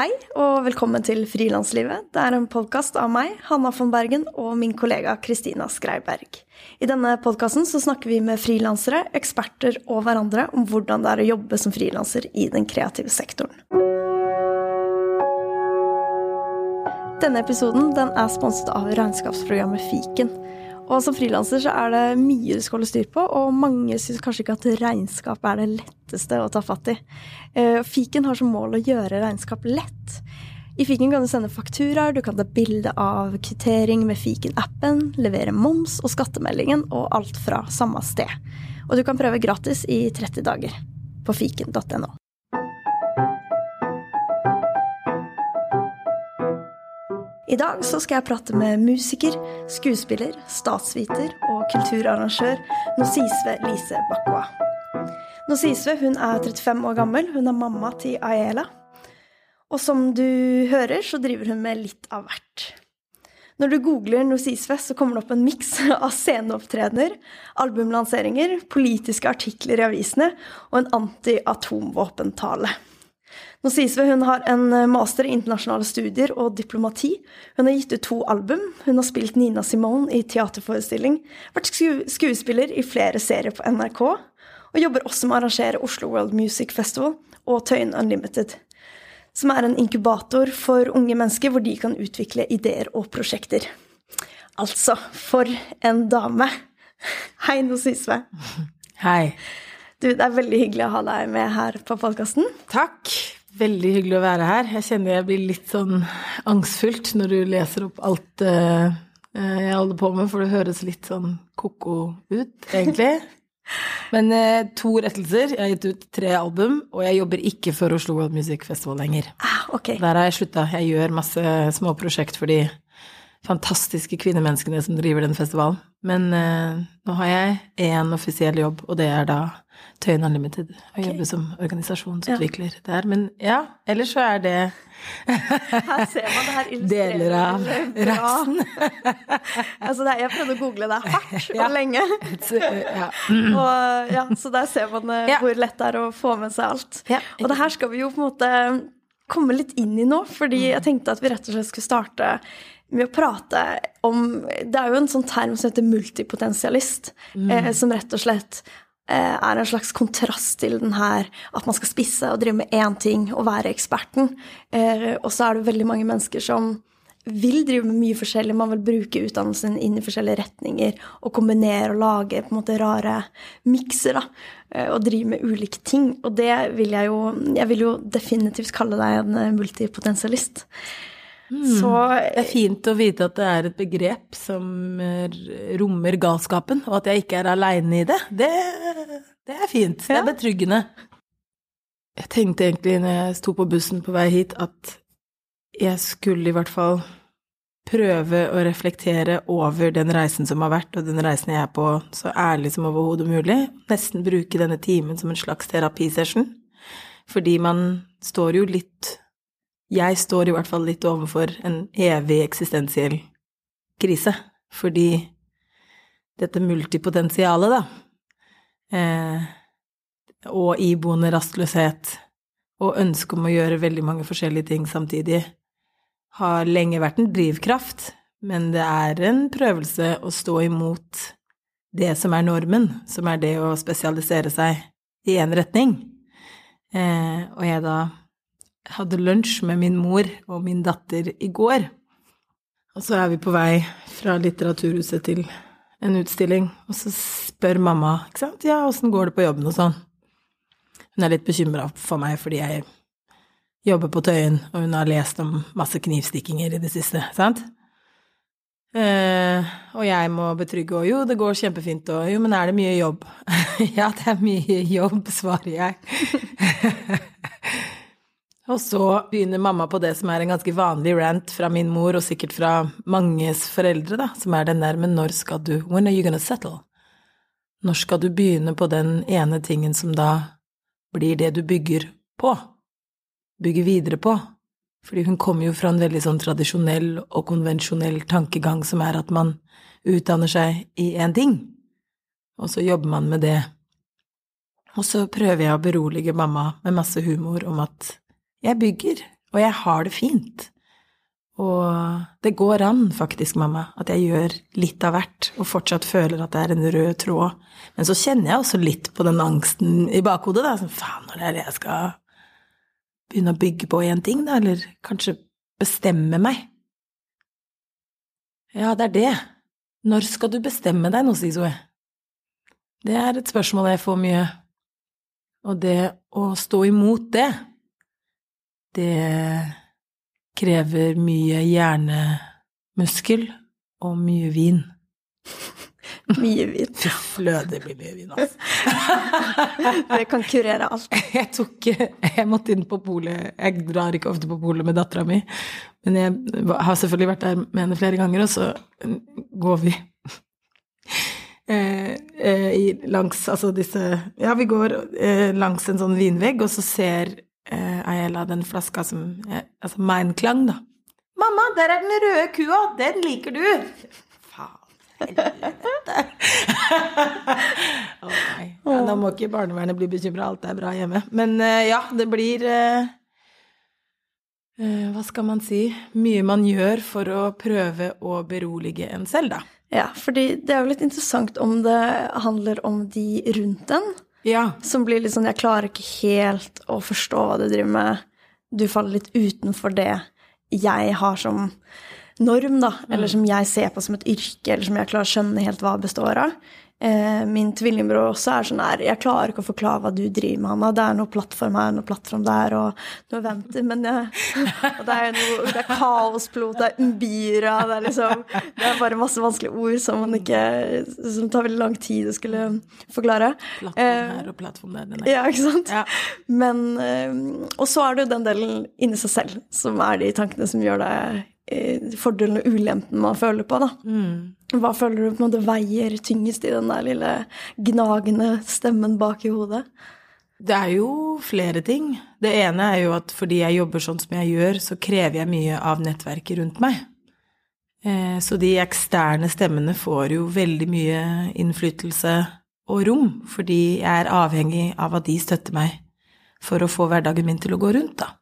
Hei, og velkommen til Frilanslivet. Det er en podkast av meg, Hanna von Bergen, og min kollega Kristina Skreiberg. I denne podkasten snakker vi med frilansere, eksperter og hverandre om hvordan det er å jobbe som frilanser i den kreative sektoren. Denne episoden den er sponset av regnskapsprogrammet Fiken. Og som frilanser så er det mye du skal holde styr på, og mange syns kanskje ikke at regnskap er det letteste å ta fatt i. Eh, fiken har som mål å gjøre regnskap lett. I Fiken kan du sende fakturaer, du kan ta bilde av kvittering med Fiken-appen, levere moms og skattemeldingen, og alt fra samme sted. Og du kan prøve gratis i 30 dager på fiken.no. I dag så skal jeg prate med musiker, skuespiller, statsviter og kulturarrangør Nosisve Lise Bakwa. Nosisve hun er 35 år gammel. Hun er mamma til Ayela. Og som du hører, så driver hun med litt av hvert. Når du googler Nosisve, så kommer det opp en miks av sceneopptredener, albumlanseringer, politiske artikler i avisene og en anti-atomvåpentale. Nå sies vi hun har en eh, master i internasjonale studier og diplomati. Hun har gitt ut to album. Hun har spilt Nina Simone i teaterforestilling, vært skuespiller i flere serier på NRK, og jobber også med å arrangere Oslo World Music Festival og Tøyen Unlimited, som er en inkubator for unge mennesker hvor de kan utvikle ideer og prosjekter. Altså, for en dame! Hei, Nosisve. Hei. Du, det er veldig hyggelig å ha deg med her på podkasten. Takk. Veldig hyggelig å være her. Jeg kjenner jeg blir litt sånn angstfullt når du leser opp alt uh, jeg holder på med, for det høres litt sånn ko-ko ut, egentlig. Men uh, to rettelser. Jeg har gitt ut tre album, og jeg jobber ikke for Oslo World Music Festival lenger. Ah, okay. Der har jeg slutta. Jeg gjør masse små prosjekt for de fantastiske kvinnemenneskene som driver den festivalen. Men eh, nå har jeg én offisiell jobb, og det er da Tøyen Unlimited Å okay. jobbe som organisasjonsutvikler ja. der. Men ja, ellers så er det Her ser man det her deler av reisen. altså jeg prøvde å google det hardt og lenge. ja. og, ja, så der ser man eh, hvor lett det er å få med seg alt. og det her skal vi jo på en måte komme litt inn i nå, fordi mm. jeg tenkte at vi rett og slett skulle starte med å prate om Det er jo en sånn term som heter multipotensialist, mm. eh, som rett og slett Eh, er en slags kontrast til den her at man skal spisse og drive med én ting og være eksperten. Eh, og så er det veldig mange mennesker som vil drive med mye forskjellig. Man vil bruke utdannelsen inn i forskjellige retninger og kombinere og lage på en måte rare mikser. da, eh, Og drive med ulike ting. Og det vil jeg jo Jeg vil jo definitivt kalle deg en multipotensialist. Mm. Så Det er fint å vite at det er et begrep som rommer galskapen, og at jeg ikke er aleine i det. det. det. er fint. Det er betryggende. Jeg tenkte egentlig når jeg sto på bussen på vei hit, at jeg skulle i hvert fall prøve å reflektere over den reisen som har vært, og den reisen jeg er på, så ærlig som overhodet mulig. Nesten bruke denne timen som en slags terapisession. Fordi man står jo litt jeg står i hvert fall litt overfor en evig eksistensiell krise. Fordi dette multipotensialet, da, eh, og iboende rastløshet og ønske om å gjøre veldig mange forskjellige ting samtidig, har lenge vært en drivkraft, men det er en prøvelse å stå imot det som er normen, som er det å spesialisere seg i én retning. Eh, og jeg da hadde lunsj med min mor og min datter i går. Og så er vi på vei fra Litteraturhuset til en utstilling, og så spør mamma, ikke sant, ja, åssen går det på jobben og sånn. Hun er litt bekymra for meg fordi jeg jobber på Tøyen, og hun har lest om masse knivstikkinger i det siste, sant? Eh, og jeg må betrygge og jo, det går kjempefint og jo, men er det mye jobb? ja, det er mye jobb, svarer jeg. Og så begynner mamma på det som er en ganske vanlig rant fra min mor, og sikkert fra manges foreldre, da, som er den der men når skal du When are you gonna settle? Når skal du begynne på den ene tingen som da blir det du bygger på? Bygger videre på? Fordi hun kommer jo fra en veldig sånn tradisjonell og konvensjonell tankegang som er at man utdanner seg i én ting, og så jobber man med det. Og så prøver jeg å berolige mamma med masse humor om at jeg bygger, Og jeg har det fint. Og det går an, faktisk, mamma, at jeg gjør litt av hvert, og fortsatt føler at det er en rød tråd. Men så kjenner jeg også litt på den angsten i bakhodet, da. Sånn, faen, når er det jeg skal begynne å bygge på én ting, da? Eller kanskje bestemme meg? Ja, det er det. Når skal du bestemme deg nå, Sisoe? Det er et spørsmål jeg får mye. Og det å stå imot det, det krever mye hjernemuskel og mye vin. mye vin. Fy flø, det blir mye vin, altså. det kan kurere alt. Jeg tok Jeg måtte inn på polet. Jeg drar ikke ofte på polet med dattera mi, men jeg har selvfølgelig vært der med henne flere ganger, og så går vi eh, eh, langs altså disse Ja, vi går eh, langs en sånn vinvegg, og så ser eh, Ayela den flaska som eh, Altså Meinklang, da. 'Mamma, der er den røde kua! Den liker du!' Faen, helvete. oh, ja, da må ikke barnevernet bli bekymra, alt er bra hjemme. Men eh, ja, det blir eh, eh, Hva skal man si Mye man gjør for å prøve å berolige en selv, da. Ja, fordi det er jo litt interessant om det handler om de rundt en. Ja. Som blir litt sånn Jeg klarer ikke helt å forstå hva du driver med. Du faller litt utenfor det jeg har som norm, da. Eller som jeg ser på som et yrke, eller som jeg klarer å skjønne helt hva består av. Eh, min tvillingbror også er sånn her Jeg klarer ikke å forklare hva du driver med, Hanna. Det er noe plattform her, noe plattform der, og noe venter, men og det er noe Det er kaosplot, det er umbira, det er liksom Det er bare masse vanskelige ord som man ikke Som tar veldig lang tid å skulle forklare. Plattform her og plattform der. Den er. Ja, ikke sant? Ja. Men eh, Og så er det jo den delen inni seg selv som er de tankene som gjør det eh, fordelen og ulempen man føler på, da. Mm. Hva føler du på en måte veier tyngest i den der lille gnagende stemmen bak i hodet? Det er jo flere ting. Det ene er jo at fordi jeg jobber sånn som jeg gjør, så krever jeg mye av nettverket rundt meg. Eh, så de eksterne stemmene får jo veldig mye innflytelse og rom, fordi jeg er avhengig av at de støtter meg for å få hverdagen min til å gå rundt, da.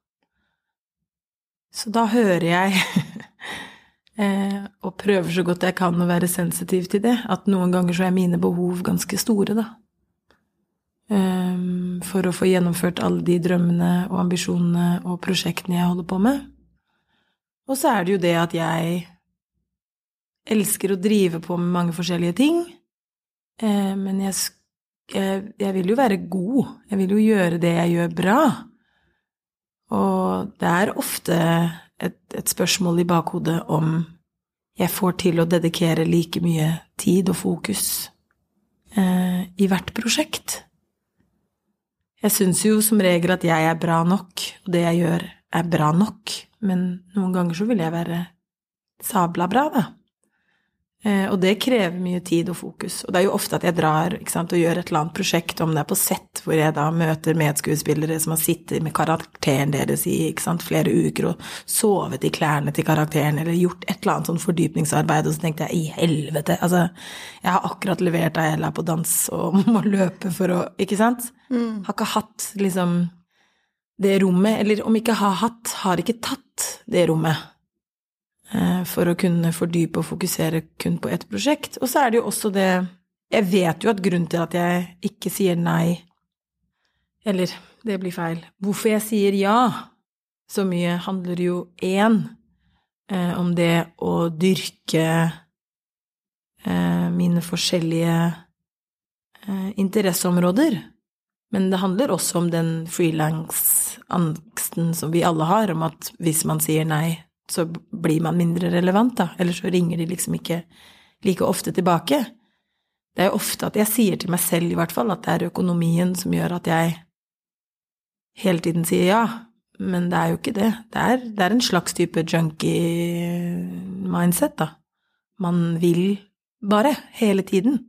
Så da hører jeg Eh, og prøver så godt jeg kan å være sensitiv til det. At noen ganger så er mine behov ganske store, da. Um, for å få gjennomført alle de drømmene og ambisjonene og prosjektene jeg holder på med. Og så er det jo det at jeg elsker å drive på med mange forskjellige ting. Eh, men jeg, jeg, jeg vil jo være god. Jeg vil jo gjøre det jeg gjør, bra. Og det er ofte et, et spørsmål i bakhodet om jeg får til å dedikere like mye tid og fokus eh, i hvert prosjekt. Jeg syns jo som regel at jeg er bra nok, og det jeg gjør, er bra nok, men noen ganger så vil jeg være sabla bra, da. Eh, og det krever mye tid og fokus. Og det er jo ofte at jeg drar sant, og gjør et eller annet prosjekt, om det er på sett, hvor jeg da møter medskuespillere som har sittet med karakteren deres i sant, flere uker og sovet i klærne til karakteren, eller gjort et eller annet sånn fordypningsarbeid, og så tenkte jeg i helvete, altså, jeg har akkurat levert Ayela på dans og må løpe for å Ikke sant? Mm. Har ikke hatt liksom det rommet, eller om ikke har hatt, har ikke tatt det rommet for å kunne fordype og fokusere kun på ett prosjekt. Og så er det jo også det Jeg vet jo at grunnen til at jeg ikke sier nei Eller, det blir feil. Hvorfor jeg sier ja så mye, handler jo én eh, om det å dyrke eh, mine forskjellige eh, interesseområder. Men det handler også om den frilansangsten som vi alle har, om at hvis man sier nei, så blir man mindre relevant, da. Eller så ringer de liksom ikke like ofte tilbake. Det er jo ofte at jeg sier til meg selv, i hvert fall, at det er økonomien som gjør at jeg hele tiden sier ja. Men det er jo ikke det. Det er, det er en slags type junkie-mindset, da. Man vil bare, hele tiden.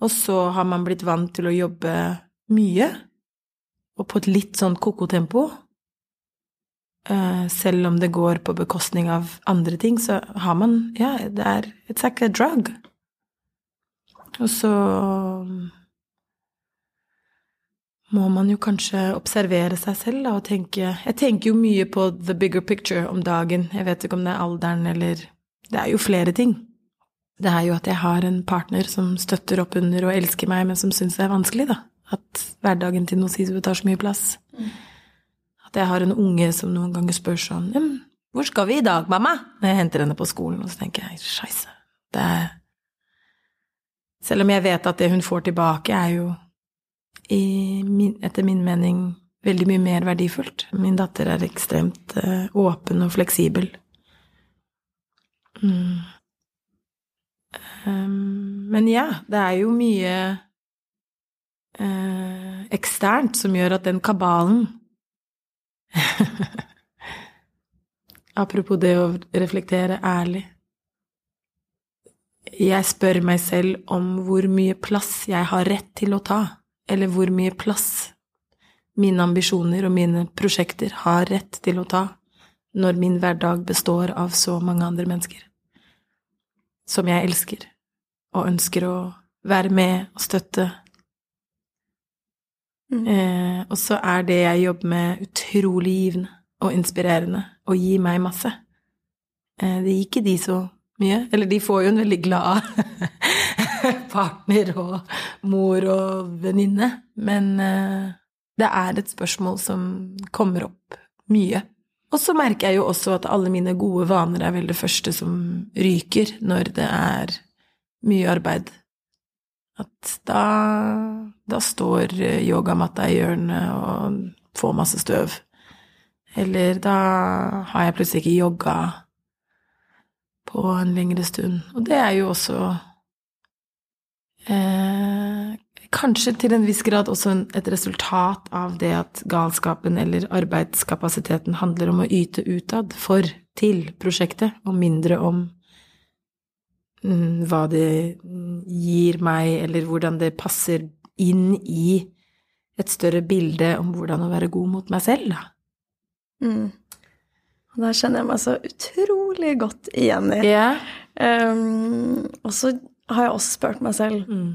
Og så har man blitt vant til å jobbe mye, og på et litt sånn ko-ko tempo. Uh, selv om det går på bekostning av andre ting, så har man Ja, det er It's like a drug. Og så må man jo kanskje observere seg selv da, og tenke Jeg tenker jo mye på the bigger picture om dagen. Jeg vet ikke om det er alderen eller Det er jo flere ting. Det er jo at jeg har en partner som støtter opp under og elsker meg, men som syns det er vanskelig, da. At hverdagen til Nosisu tar så mye plass. Mm. At jeg har en unge som noen ganger spør sånn 'Hvor skal vi i dag, mamma?' Når jeg henter henne på skolen, og så tenker jeg 'Scheisse'. Det er Selv om jeg vet at det hun får tilbake, er jo min, etter min mening veldig mye mer verdifullt. Min datter er ekstremt uh, åpen og fleksibel. Mm. Um, men ja, det er jo mye uh, eksternt som gjør at den kabalen Apropos det å reflektere ærlig. Jeg spør meg selv om hvor mye plass jeg har rett til å ta eller hvor mye plass mine ambisjoner og mine prosjekter har rett til å ta når min hverdag består av så mange andre mennesker som jeg elsker og ønsker å være med og støtte. Mm. Eh, og så er det jeg jobber med, utrolig givende og inspirerende og gir meg masse. Eh, det gir ikke de så mye. Eller de får jo en veldig glad partner og mor og venninne, men eh, det er et spørsmål som kommer opp mye. Og så merker jeg jo også at alle mine gode vaner er vel det første som ryker når det er mye arbeid. At da, da står yogamatta i hjørnet og får masse støv. Eller da har jeg plutselig ikke jogga på en lengre stund. Og det er jo også eh, Kanskje til en viss grad også et resultat av det at galskapen eller arbeidskapasiteten handler om å yte utad for, til prosjektet, og mindre om hva det gir meg, eller hvordan det passer inn i et større bilde om hvordan å være god mot meg selv, da. Mm. Og der kjenner jeg meg så utrolig godt igjen i. Yeah. Um, og så har jeg også spurt meg selv mm.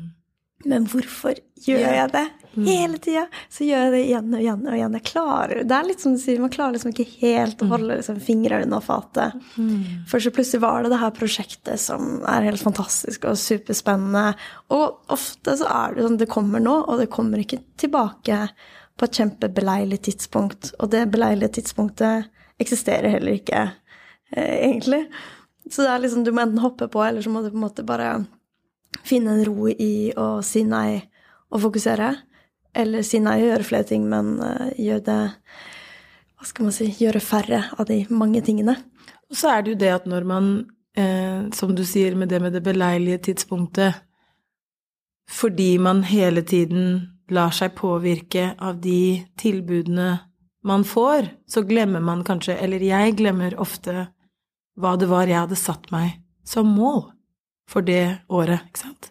Men hvorfor gjør yeah. jeg det mm. Hele tida? Så gjør jeg det igjen og igjen og igjen. Jeg klarer Det er litt som du sier, man klarer liksom ikke helt å mm. holde liksom, fingra unna fatet. Mm. For så plutselig var det det her prosjektet som er helt fantastisk og superspennende. Og ofte så er det sånn det kommer nå, og det kommer ikke tilbake på et kjempebeleilig tidspunkt. Og det beleilige tidspunktet eksisterer heller ikke, eh, egentlig. Så det er liksom, du må enten hoppe på, eller så må du på en måte bare finne en ro i å si nei og fokusere. Eller si nei og gjøre flere ting, men uh, gjøre det Hva skal man si Gjøre færre av de mange tingene. Og så er det jo det at når man, eh, som du sier med det med det beleilige tidspunktet Fordi man hele tiden lar seg påvirke av de tilbudene man får, så glemmer man kanskje, eller jeg glemmer ofte, hva det var jeg hadde satt meg som mål for det året, ikke sant?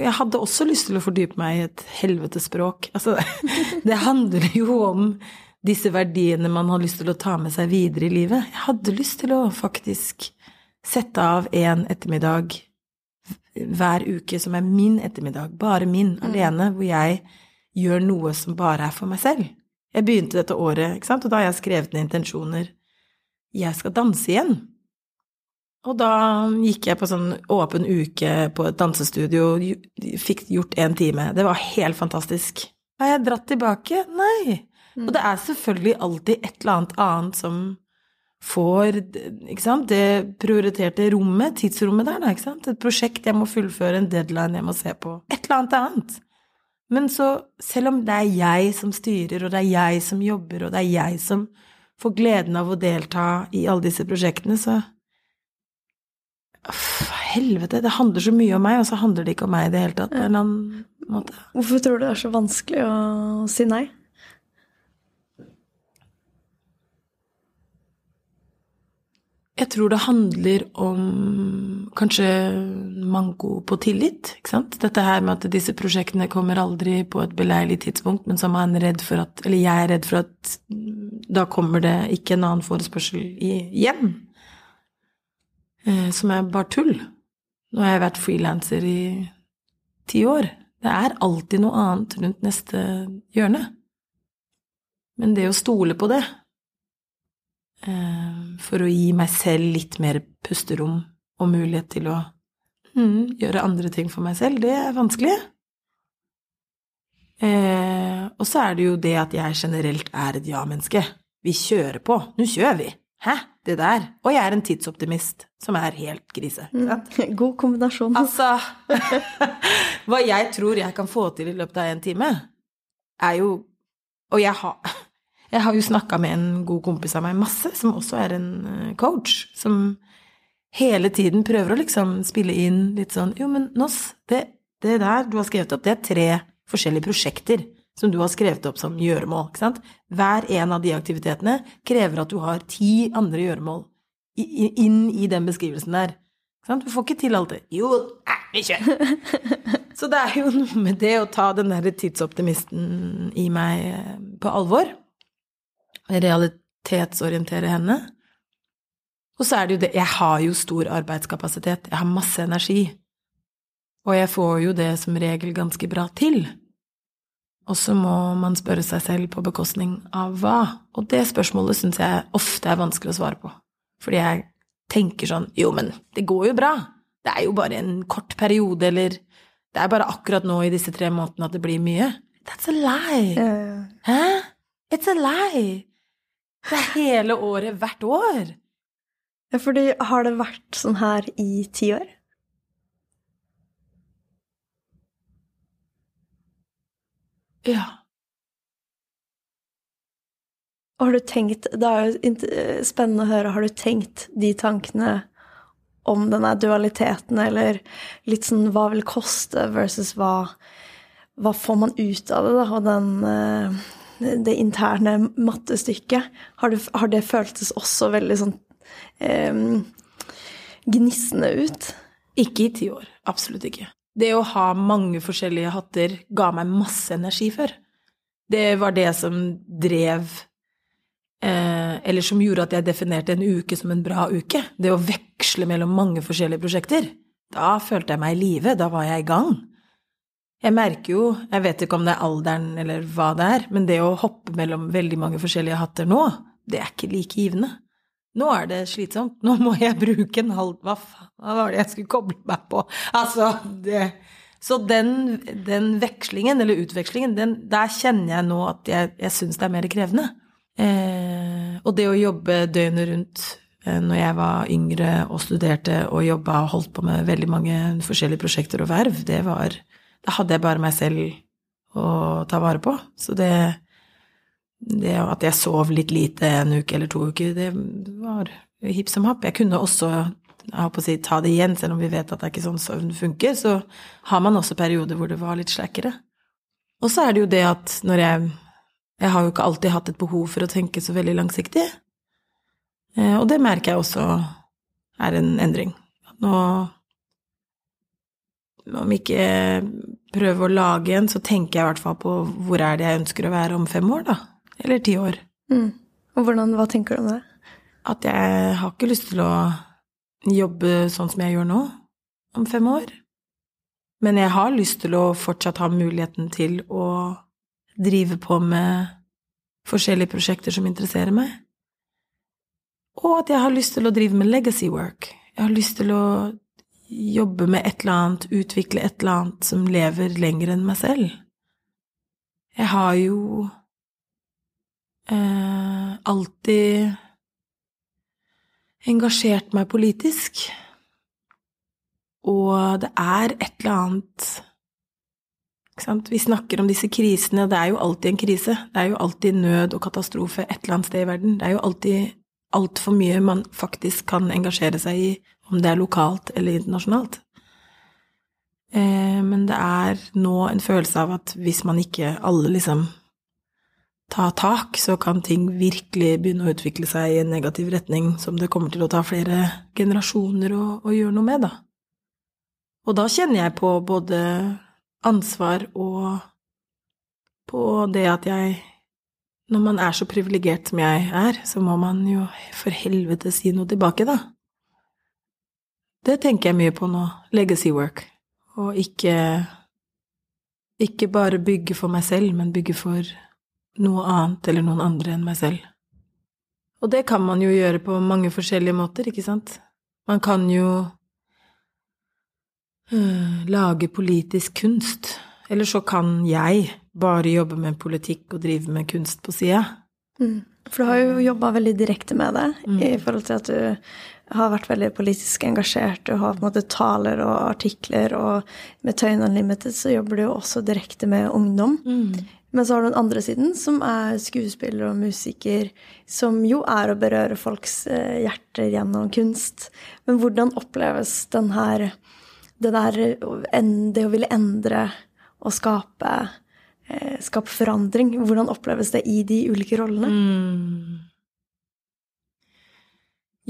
Jeg hadde også lyst til å fordype meg i et helvetespråk. Altså, det handler jo om disse verdiene man har lyst til å ta med seg videre i livet. Jeg hadde lyst til å faktisk sette av en ettermiddag hver uke som er min ettermiddag, bare min, mm. alene, hvor jeg gjør noe som bare er for meg selv. Jeg begynte dette året, og da har jeg skrevet ned intensjoner. Jeg skal danse igjen. Og da gikk jeg på sånn åpen uke på et dansestudio, fikk gjort én time. Det var helt fantastisk. Har jeg dratt tilbake? Nei. Mm. Og det er selvfølgelig alltid et eller annet annet som får det prioriterte rommet, tidsrommet der, da, ikke sant. Et prosjekt jeg må fullføre, en deadline jeg må se på. Et eller annet annet. Men så, selv om det er jeg som styrer, og det er jeg som jobber, og det er jeg som får gleden av å delta i alle disse prosjektene, så helvete, det handler så mye om meg, og så handler det ikke om meg i det hele tatt. på en eller annen måte. Hvorfor tror du det er så vanskelig å si nei? Jeg tror det handler om kanskje manko på tillit, ikke sant. Dette her med at disse prosjektene kommer aldri på et beleilig tidspunkt, men så er man redd for at Eller jeg er redd for at da kommer det ikke en annen forespørsel igjen. Eh, som er bare tull. Nå har jeg vært frilanser i ti år. Det er alltid noe annet rundt neste hjørne. Men det å stole på det, eh, for å gi meg selv litt mer pusterom og mulighet til å mm, gjøre andre ting for meg selv, det er vanskelig. Eh, og så er det jo det at jeg generelt er et ja-menneske. Vi kjører på. Nå kjører vi. Hæ? Det der. Og jeg er en tidsoptimist, som er helt grise. Mm. God kombinasjon. Altså Hva jeg tror jeg kan få til i løpet av en time, er jo Og jeg har, jeg har jo snakka med en god kompis av meg masse, som også er en eh, coach, som hele tiden prøver å liksom spille inn litt sånn Jo, men Noss, det, det der du har skrevet opp, det er tre forskjellige prosjekter som du har skrevet opp som gjøremål. ikke sant? Hver en av de aktivitetene krever at du har ti andre gjøremål inn i den beskrivelsen der. Du får ikke til alt det. Jo, vi kjører! Så det er jo noe med det å ta den derre tidsoptimisten i meg eh, på alvor. Realitetsorientere henne. Og så er det jo det Jeg har jo stor arbeidskapasitet. Jeg har masse energi. Og jeg får jo det som regel ganske bra til. Og så må man spørre seg selv på bekostning av hva? Og det spørsmålet syns jeg ofte er vanskelig å svare på. Fordi jeg tenker sånn Jo, men det går jo bra. Det er jo bare en kort periode, eller Det er bare akkurat nå i disse tre månedene at det blir mye. That's a lie. Hæ? It's a lie. Det er hele året hvert år. Ja, fordi har det vært sånn her i ti år? Ja. Har du tenkt Det er jo spennende å høre. Har du tenkt de tankene om denne dualiteten, eller litt sånn hva vil koste versus hva, hva får man ut av det, da, og den, eh, det interne mattestykket? Har, det, har det føltes også veldig sånn eh, gnissende ut? Ikke i ti år. Absolutt ikke. Det å ha mange forskjellige hatter ga meg masse energi før. Det var det som drev eh, Eller som gjorde at jeg definerte en uke som en bra uke. Det å veksle mellom mange forskjellige prosjekter. Da følte jeg meg i live. Da var jeg i gang. Jeg merker jo, jeg vet ikke om det er alderen eller hva det er, men det å hoppe mellom veldig mange forskjellige hatter nå, det er ikke like givende. Nå er det slitsomt. Nå må jeg bruke en halv Hva faen hva var det jeg skulle koble meg på? Altså, det Så den, den vekslingen, eller utvekslingen, den, der kjenner jeg nå at jeg, jeg syns det er mer krevende. Eh, og det å jobbe døgnet rundt eh, når jeg var yngre og studerte og jobba og holdt på med veldig mange forskjellige prosjekter og verv, det var Da hadde jeg bare meg selv å ta vare på. Så det det at jeg sov litt lite en uke eller to uker, det var hipp som happ. Jeg kunne også jeg håper å si, ta det igjen, selv om vi vet at det er ikke sånn søvn funker. Så har man også perioder hvor det var litt slakkere. Og så er det jo det at når jeg Jeg har jo ikke alltid hatt et behov for å tenke så veldig langsiktig. Eh, og det merker jeg også er en endring. Nå Om ikke prøve å lage en, så tenker jeg i hvert fall på hvor er det jeg ønsker å være om fem år, da. Eller ti år. Mm. Og hvordan, hva tenker du om det? At jeg har ikke lyst til å jobbe sånn som jeg gjør nå, om fem år. Men jeg har lyst til å fortsatt ha muligheten til å drive på med forskjellige prosjekter som interesserer meg. Og at jeg har lyst til å drive med legacy work. Jeg har lyst til å jobbe med et eller annet, utvikle et eller annet som lever lenger enn meg selv. Jeg har jo eh, alltid engasjert meg politisk. Og det er et eller annet Vi snakker om disse krisene, og det er jo alltid en krise. Det er jo alltid nød og katastrofe et eller annet sted i verden. Det er jo alltid altfor mye man faktisk kan engasjere seg i, om det er lokalt eller internasjonalt. Eh, men det er nå en følelse av at hvis man ikke alle liksom ta tak, så kan ting virkelig begynne å utvikle seg i en negativ retning som det kommer til å ta flere generasjoner å, å gjøre noe med, da. Og da kjenner jeg på både ansvar og på det at jeg Når man er så privilegert som jeg er, så må man jo for helvete si noe tilbake, da. Det tenker jeg mye på nå. Legacy work. Og ikke ikke bare bygge for meg selv, men bygge for noe annet eller noen andre enn meg selv. Og det kan man jo gjøre på mange forskjellige måter, ikke sant? Man kan jo øh, lage politisk kunst. Eller så kan jeg bare jobbe med politikk og drive med kunst på sida. Mm. For du har jo jobba veldig direkte med det, mm. i forhold til at du har vært veldig politisk engasjert. Du har på en måte taler og artikler, og med Tøyen Unlimited så jobber du jo også direkte med ungdom. Mm. Men så har du den andre siden, som er skuespiller og musiker, som jo er å berøre folks eh, hjerter gjennom kunst. Men hvordan oppleves den her det der det å ville endre og skape, eh, skape forandring, hvordan oppleves det i de ulike rollene? Mm.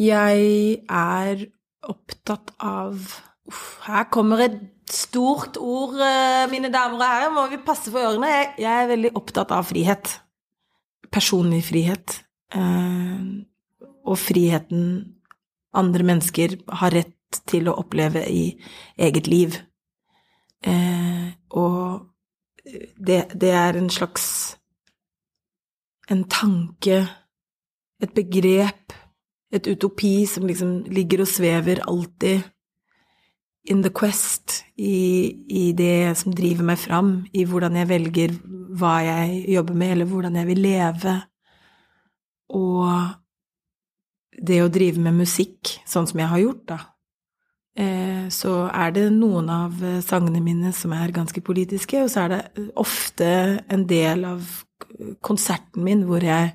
Jeg er opptatt av Uff, her kommer et stort ord, eh, mine damer og herrer. Må vi passe for ørene. Jeg er veldig opptatt av frihet. Personlig frihet. Eh, og friheten andre mennesker har rett til å oppleve i eget liv. Eh, og det, det er en slags En tanke, et begrep et utopi som liksom ligger og svever alltid in the quest, i, i, det som driver meg fram, i hvordan jeg velger hva jeg jobber med, eller hvordan jeg vil leve. Og det å drive med musikk, sånn som jeg har gjort, da, eh, så er det noen av sangene mine som er ganske politiske, og så er det ofte en del av konserten min hvor jeg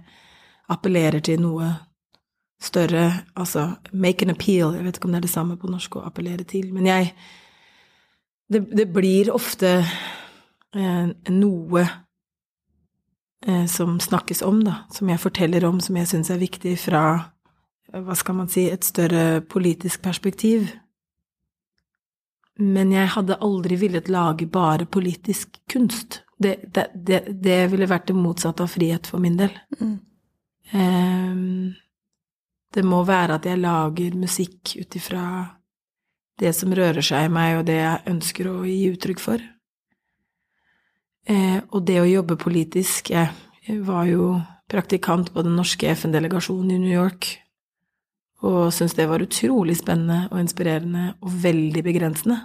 appellerer til noe større Altså make an appeal. Jeg vet ikke om det er det samme på norsk å appellere til. Men jeg Det, det blir ofte eh, noe eh, som snakkes om, da. Som jeg forteller om, som jeg syns er viktig fra hva skal man si et større politisk perspektiv. Men jeg hadde aldri villet lage bare politisk kunst. Det, det, det, ville vært det motsatte av frihet for min del. Mm. Um, det må være at jeg lager musikk ut ifra det som rører seg i meg, og det jeg ønsker å gi uttrykk for. Eh, og det å jobbe politisk Jeg var jo praktikant på den norske FN-delegasjonen i New York, og syntes det var utrolig spennende og inspirerende og veldig begrensende.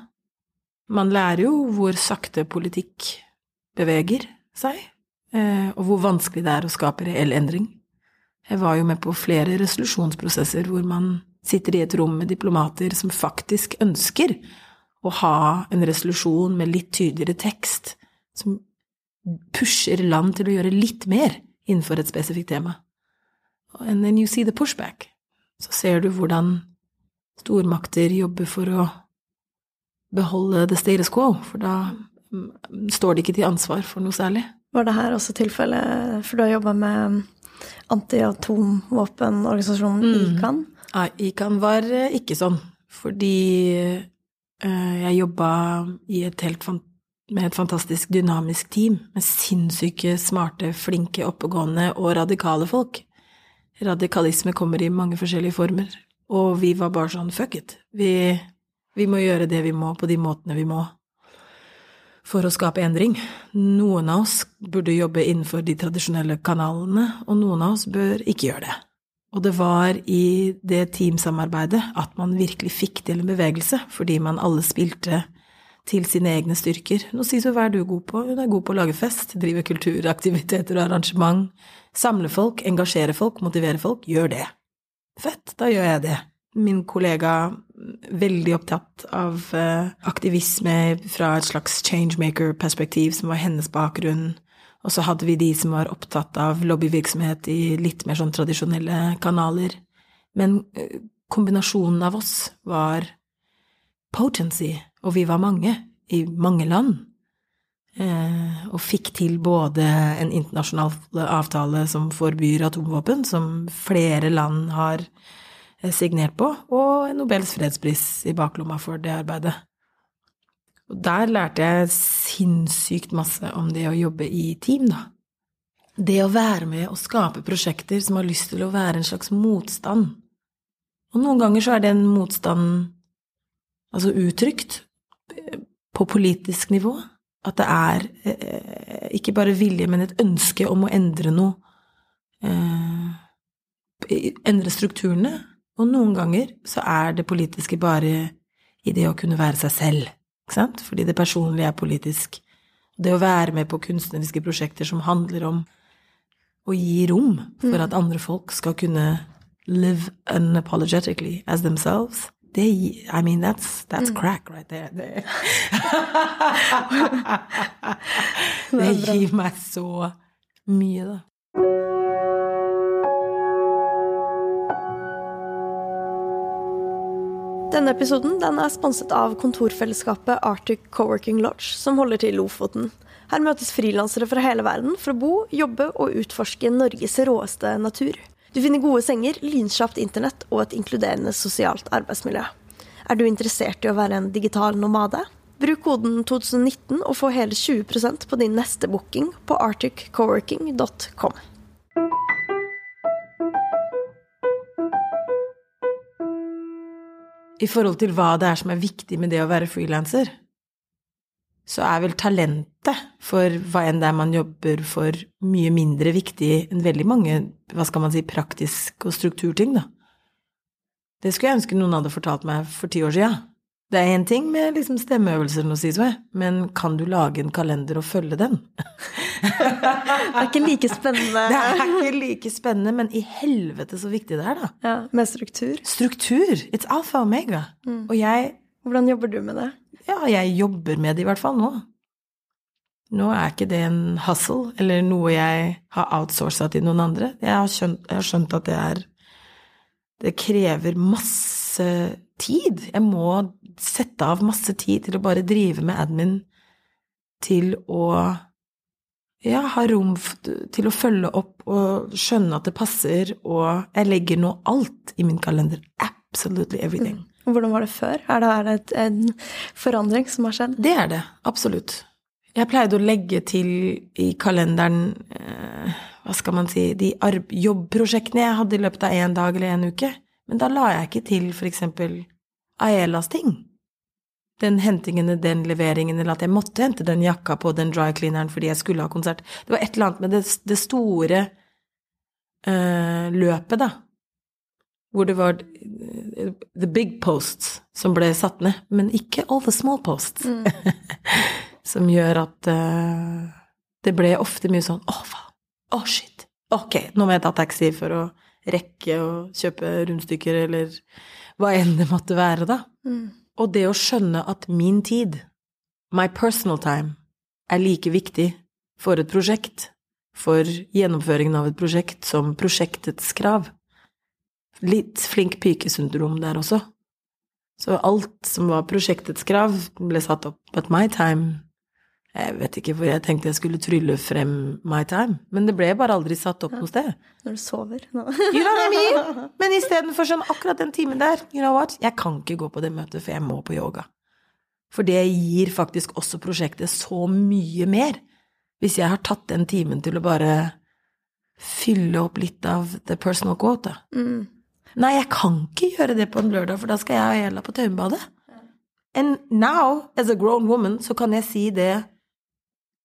Man lærer jo hvor sakte politikk beveger seg, eh, og hvor vanskelig det er å skape reell endring. Jeg var jo med på flere resolusjonsprosesser hvor man sitter i et rom med diplomater som faktisk ønsker å ha en resolusjon med litt tydeligere tekst, som pusher land til å gjøre litt mer innenfor et spesifikt tema. And then you see the pushback. Så ser du hvordan stormakter jobber for å beholde the status quo, for da mm, står de ikke til ansvar for noe særlig. Var det her også tilfellet, for du har jobba med antiatomvåpenorganisasjonen mm. ICAN? Ja, ICAN var eh, ikke sånn, fordi uh, jeg jobba med et fantastisk dynamisk team med sinnssyke, smarte, flinke, oppegående og radikale folk. Radikalisme kommer i mange forskjellige former, og vi var bare sånn fuck it, vi, vi må gjøre det vi må på de måtene vi må for å skape endring. Noen av oss burde jobbe innenfor de tradisjonelle kanalene, og noen av oss bør ikke gjøre det. Og det var i det teamsamarbeidet at man virkelig fikk til en bevegelse, fordi man alle spilte til sine egne styrker. Nå sies jo hva er du god på? Hun er god på å lage fest, drive kulturaktiviteter og arrangement, samle folk, engasjere folk, motivere folk. Gjør det. Fett, da gjør jeg det min kollega veldig opptatt av uh, aktivisme fra et slags changemaker-perspektiv, som var hennes bakgrunn. Og så hadde vi de som var opptatt av lobbyvirksomhet i litt mer sånn tradisjonelle kanaler. Men uh, kombinasjonen av oss var potency, og vi var mange, i mange land. Uh, og fikk til både en internasjonal avtale som forbyr atomvåpen, som flere land har Eh, signert på, og Nobels fredspris i baklomma for det arbeidet. Og der lærte jeg sinnssykt masse om det å jobbe i team, da. Det å være med og skape prosjekter som har lyst til å være en slags motstand. Og noen ganger så er den motstanden altså uttrykt på politisk nivå. At det er eh, ikke bare vilje, men et ønske om å endre noe. Eh, endre strukturene. Og noen ganger så er det politiske bare i det å kunne være seg selv, ikke sant? Fordi det personlige er politisk. Det å være med på kunstneriske prosjekter som handler om å gi rom for at andre folk skal kunne live unapologetically as themselves. Det I mean, that's, that's crack right there. Det, det gir meg så mye, da. Denne episoden den er sponset av kontorfellesskapet Arctic Coworking Lodge, som holder til i Lofoten. Her møtes frilansere fra hele verden for å bo, jobbe og utforske Norges råeste natur. Du finner gode senger, lynkjapt internett og et inkluderende sosialt arbeidsmiljø. Er du interessert i å være en digital nomade? Bruk koden 2019 og få hele 20% på din neste booking på arcticcoworking.com. I forhold til hva det er som er viktig med det å være frilanser, så er vel talentet for hva enn det er man jobber for, mye mindre viktig enn veldig mange, hva skal man si, praktisk og strukturting, da. Det skulle jeg ønske noen hadde fortalt meg for ti år sia. Det er én ting med liksom stemmeøvelser, Sisve, men kan du lage en kalender og følge den? det er ikke like spennende. Det er ikke like spennende, men i helvete så viktig det er, da. Ja, Med struktur. Struktur! It's alfa og omega. Mm. Og jeg Hvordan jobber du med det? Ja, jeg jobber med det i hvert fall nå. Nå er ikke det en hustle, eller noe jeg har outsourca til noen andre. Jeg har, skjønt, jeg har skjønt at det er Det krever masse tid. Jeg må sette av masse tid til å bare drive med admin, til å ja, ha rom til å følge opp og skjønne at det passer, og jeg legger nå alt i min kalender. Absolutely everything. Mm. Hvordan var det før? Er det et, en forandring som har skjedd? Det er det. Absolutt. Jeg pleide å legge til i kalenderen eh, Hva skal man si De jobbprosjektene jeg hadde i løpet av én dag eller en uke. Men da la jeg ikke til for eksempel Aelas ting. Den hentingen, den leveringen, eller at jeg måtte hente den jakka på den dry cleaneren fordi jeg skulle ha konsert. Det var et eller annet med det, det store uh, løpet, da, hvor det var uh, the big posts som ble satt ned, men ikke all the small posts, mm. som gjør at uh, det ble ofte mye sånn åh, oh, faen, åh, oh, shit, ok, nå må jeg ta taxi for å rekke å kjøpe rundstykker, eller hva enn det måtte være, da. Mm. Og det å skjønne at min tid, my personal time, er like viktig for et prosjekt, for gjennomføringen av et prosjekt, som prosjektets krav. Litt flink pike-syndrom der også. Så alt som var prosjektets krav, ble satt opp at my time jeg vet ikke hvor jeg tenkte jeg skulle trylle frem my time, men det ble bare aldri satt opp noe sted. Når du sover? nå. you know what I mean? Men istedenfor sånn akkurat den timen der, you know what, jeg kan ikke gå på det møtet, for jeg må på yoga. For det gir faktisk også prosjektet så mye mer, hvis jeg har tatt den timen til å bare fylle opp litt av the personal quote. Mm. Nei, jeg kan ikke gjøre det på en lørdag, for da skal jeg og Ella på Tøyenbadet. And now, as a grown woman, så kan jeg si det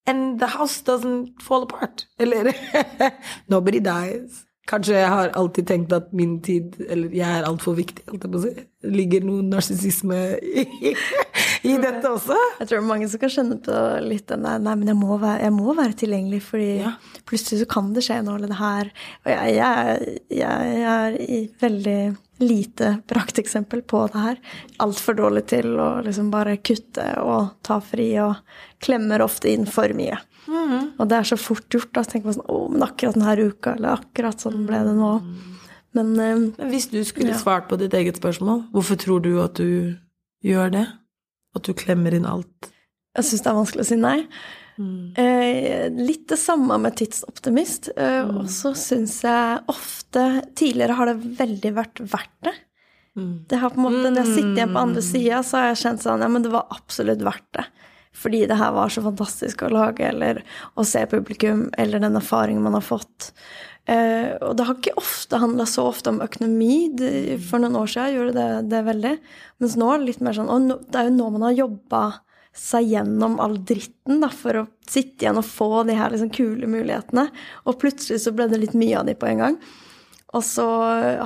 and the house doesn't fall apart. Eller Nobody dies. Kanskje jeg har alltid tenkt at min tid, eller jeg er altfor viktig, holdt jeg på å si. Det ligger noe narsissisme i, i, dette også. Jeg tror det er mange som kan skjønne på litt den der Nei, men jeg må være, jeg må være tilgjengelig, fordi ja. plutselig så kan det skje noe, eller det her Og jeg, jeg, jeg, jeg er veldig lite prakteksempel på det her. Altfor dårlig til å liksom bare kutte og ta fri, og klemmer ofte inn for mye. Mm. Og det er så fort gjort. Da så tenker man sånn Å, men akkurat denne uka, eller akkurat sånn ble det nå. Men, um, men hvis du skulle ja. svart på ditt eget spørsmål, hvorfor tror du at du gjør det? At du klemmer inn alt? Jeg syns det er vanskelig å si nei. Mm. Eh, litt det samme med tidsoptimist. Eh, mm. Og så syns jeg ofte Tidligere har det veldig vært verdt det. Mm. Det har på en måte, Når jeg sitter igjen på andre mm. sida, så har jeg kjent sånn Ja, men det var absolutt verdt det. Fordi det her var så fantastisk å lage, eller å se publikum, eller den erfaringen man har fått. Eh, og det har ikke ofte handla så ofte om økonomi. Det, for noen år siden gjorde det det veldig. Mens nå er det litt mer sånn Og det er jo nå man har jobba seg gjennom all dritten da, for å sitte igjen og få de her liksom kule mulighetene. Og plutselig så ble det litt mye av de på en gang. Og så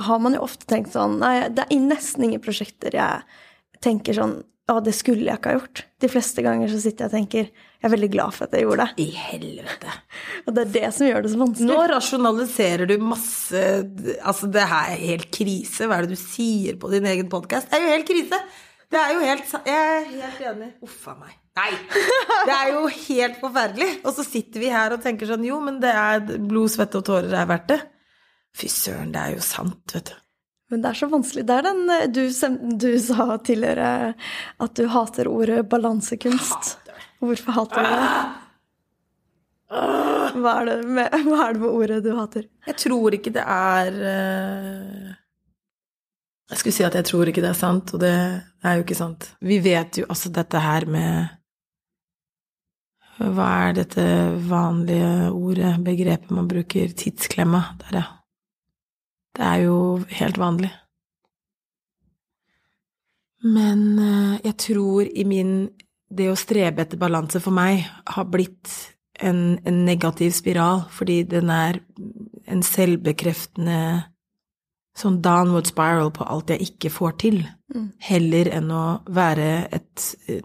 har man jo ofte tenkt sånn Nei, det er nesten ingen prosjekter jeg tenker sånn Å, det skulle jeg ikke ha gjort. De fleste ganger så sitter jeg og tenker Jeg er veldig glad for at jeg gjorde det. I helvete. Og det er det som gjør det så vanskelig. Nå rasjonaliserer du masse Altså, det her er helt krise. Hva er det du sier på din egen podkast? Det er jo helt krise. Det er jo helt Jeg er helt enig. Uff a meg. Nei! Det er jo helt forferdelig. Og så sitter vi her og tenker sånn Jo, men det er blod, svette og tårer er verdt det. Fy søren, det er jo sant, vet du. Men det er så vanskelig. Det er den eh, du, du sa tidligere at du hater ordet balansekunst. Hater. Hvorfor hater du det? Hva er det, med, hva er det med ordet du hater? Jeg tror ikke det er uh... Jeg skulle si at jeg tror ikke det er sant, og det er jo ikke sant. Vi vet jo altså dette her med Hva er dette vanlige ordet, begrepet man bruker? Tidsklemma. Der, ja. Det er jo helt vanlig. Men eh, jeg tror i min Det å strebe etter balanse for meg har blitt en, en negativ spiral, fordi den er en selvbekreftende sånn downward spiral på alt jeg ikke får til, mm. heller enn å være et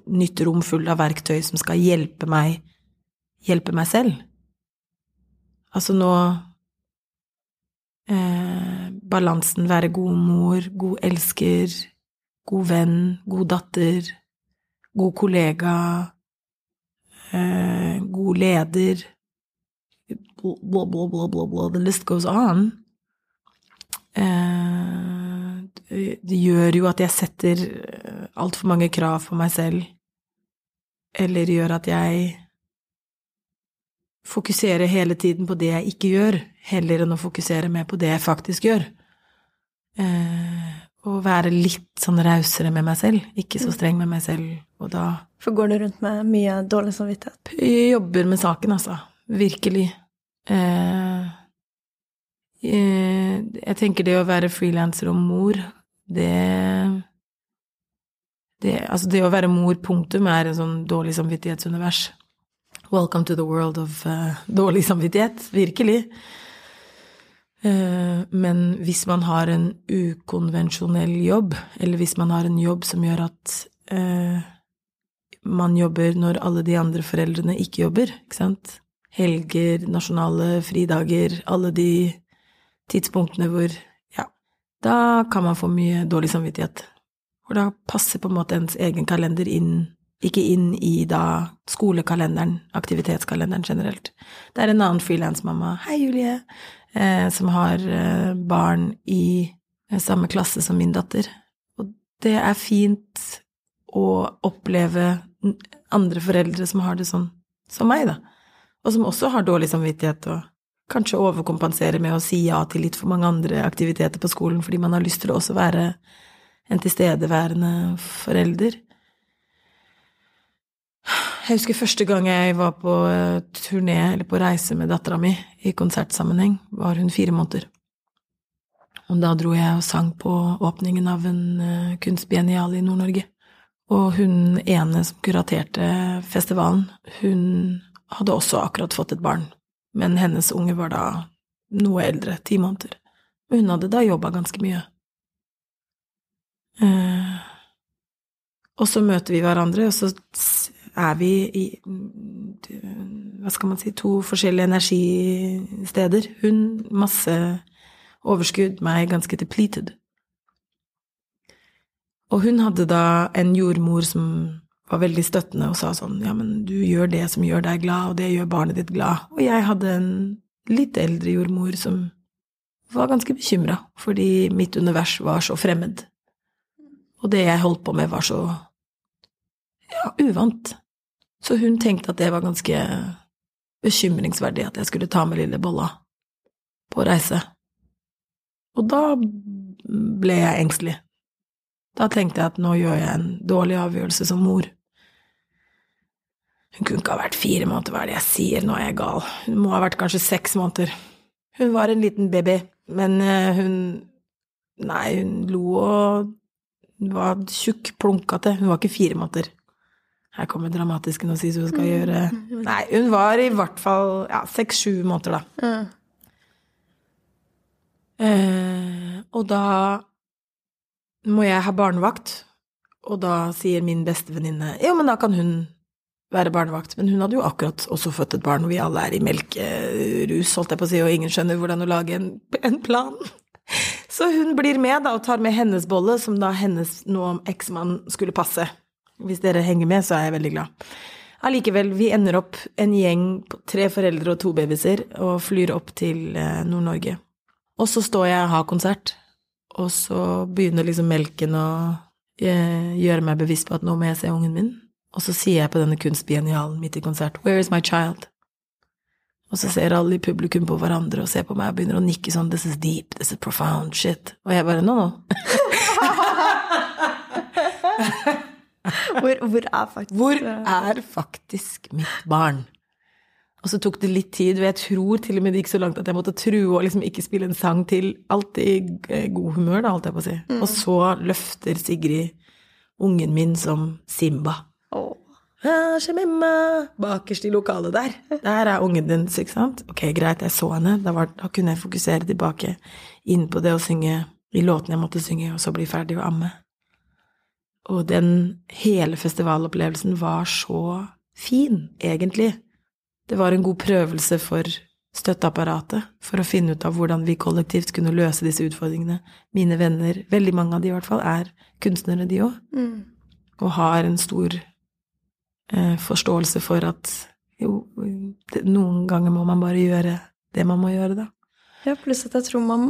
nytt rom full av verktøy som skal hjelpe meg hjelpe meg selv. Altså nå eh, balansen være god mor, god elsker, god venn, god datter, god kollega, eh, god leder Blah, blah, blah, blah, blah. The list goes on. Eh, det gjør jo at jeg setter eh, altfor mange krav på meg selv, eller gjør at jeg fokuserer hele tiden på det jeg ikke gjør, heller enn å fokusere mer på det jeg faktisk gjør. Eh, og være litt sånn rausere med meg selv, ikke så streng med meg selv, og da For går du rundt med mye dårlig samvittighet? Jeg jobber med saken, altså. Virkelig. Eh, jeg tenker det å være frilanser og mor, det det, altså det å være mor, punktum, er en sånn dårlig samvittighetsunivers. Welcome to the world of uh, dårlig samvittighet. Virkelig. Uh, men hvis man har en ukonvensjonell jobb, eller hvis man har en jobb som gjør at uh, man jobber når alle de andre foreldrene ikke jobber, ikke sant, helger, nasjonale fridager, alle de tidspunktene hvor Ja, da kan man få mye dårlig samvittighet. Og da passer på en måte ens egen kalender inn ikke inn i da skolekalenderen, aktivitetskalenderen generelt. Det er en annen frilansmamma, hei Julie, eh, som har eh, barn i eh, samme klasse som min datter. Og det er fint å oppleve andre foreldre som har det sånn som meg, da. Og som også har dårlig samvittighet og kanskje overkompensere med å si ja til litt for mange andre aktiviteter på skolen fordi man har lyst til å også være en tilstedeværende forelder. Jeg husker første gang jeg var på eh, turné eller på reise med dattera mi i konsertsammenheng, var hun fire måneder. Og da dro jeg og sang på åpningen av en uh, kunstbiennial i Nord-Norge. Og hun ene som kuraterte festivalen, hun hadde også akkurat fått et barn, men hennes unge var da noe eldre, ti måneder. Og hun hadde da jobba ganske mye. Uh, og så møter vi hverandre, og så er vi i hva skal man si to forskjellige energisteder. Hun masse overskudd, meg ganske depleted. Og hun hadde da en jordmor som var veldig støttende og sa sånn ja, men du gjør det som gjør deg glad, og det gjør barnet ditt glad. Og jeg hadde en litt eldre jordmor som var ganske bekymra fordi mitt univers var så fremmed. Og det jeg holdt på med, var så ja, uvant. Så hun tenkte at det var ganske bekymringsverdig at jeg skulle ta med lille Bolla på reise. Og da ble jeg engstelig. Da tenkte jeg at nå gjør jeg en dårlig avgjørelse som mor. Hun kunne ikke ha vært fire måneder, hva er det jeg sier, nå er jeg gal. Hun må ha vært kanskje seks måneder. Hun var en liten baby, men eh, hun Nei, hun lo og var tjukk, plunkete. Hun var ikke fire måneder. Her kommer dramatiske og sier hun skal gjøre Nei, hun var i hvert fall ja, seks-sju måneder, da. Eh, og da må jeg ha barnevakt, og da sier min bestevenninne jo, men da kan hun være barnevakt. Men hun hadde jo akkurat også født et barn, og vi alle er i melkerus, holdt jeg på å si, og ingen skjønner hvordan å lage en, en plan. Så hun blir med da, og tar med hennes bolle, som da hennes nå eksmann skulle passe. Hvis dere henger med, så er jeg veldig glad. Allikevel, vi ender opp en gjeng tre foreldre og to babyer og flyr opp til eh, Nord-Norge. Og så står jeg og har konsert, og så begynner liksom melken å eh, gjøre meg bevisst på at nå må jeg se ungen min. Og så sier jeg på denne kunstbiennialen midt i konsert Where is my child? Og så ser alle i publikum på hverandre og ser på meg og begynner å nikke sånn This is deep, this is profound shit. Og jeg bare no, no. hvor, hvor, er faktisk Hvor er faktisk mitt barn? Og så tok det litt tid, og jeg tror til og med det gikk så langt at jeg måtte true og liksom ikke spille en sang til. Alltid i god humør, da, holdt jeg på å si. Mm. Og så løfter Sigrid ungen min som Simba. Oh. Bakerst i lokalet der. Der er ungen din, ikke sant? Ok, greit, jeg så henne. Da, var, da kunne jeg fokusere tilbake inn på det å synge i låtene jeg måtte synge, og så bli ferdig å amme. Og den hele festivalopplevelsen var så fin, egentlig. Det var en god prøvelse for støtteapparatet, for å finne ut av hvordan vi kollektivt kunne løse disse utfordringene. Mine venner, veldig mange av de i hvert fall, er kunstnere, de òg, mm. og har en stor forståelse for at jo, noen ganger må man bare gjøre det man må gjøre, da. Ja, pluss at jeg tror man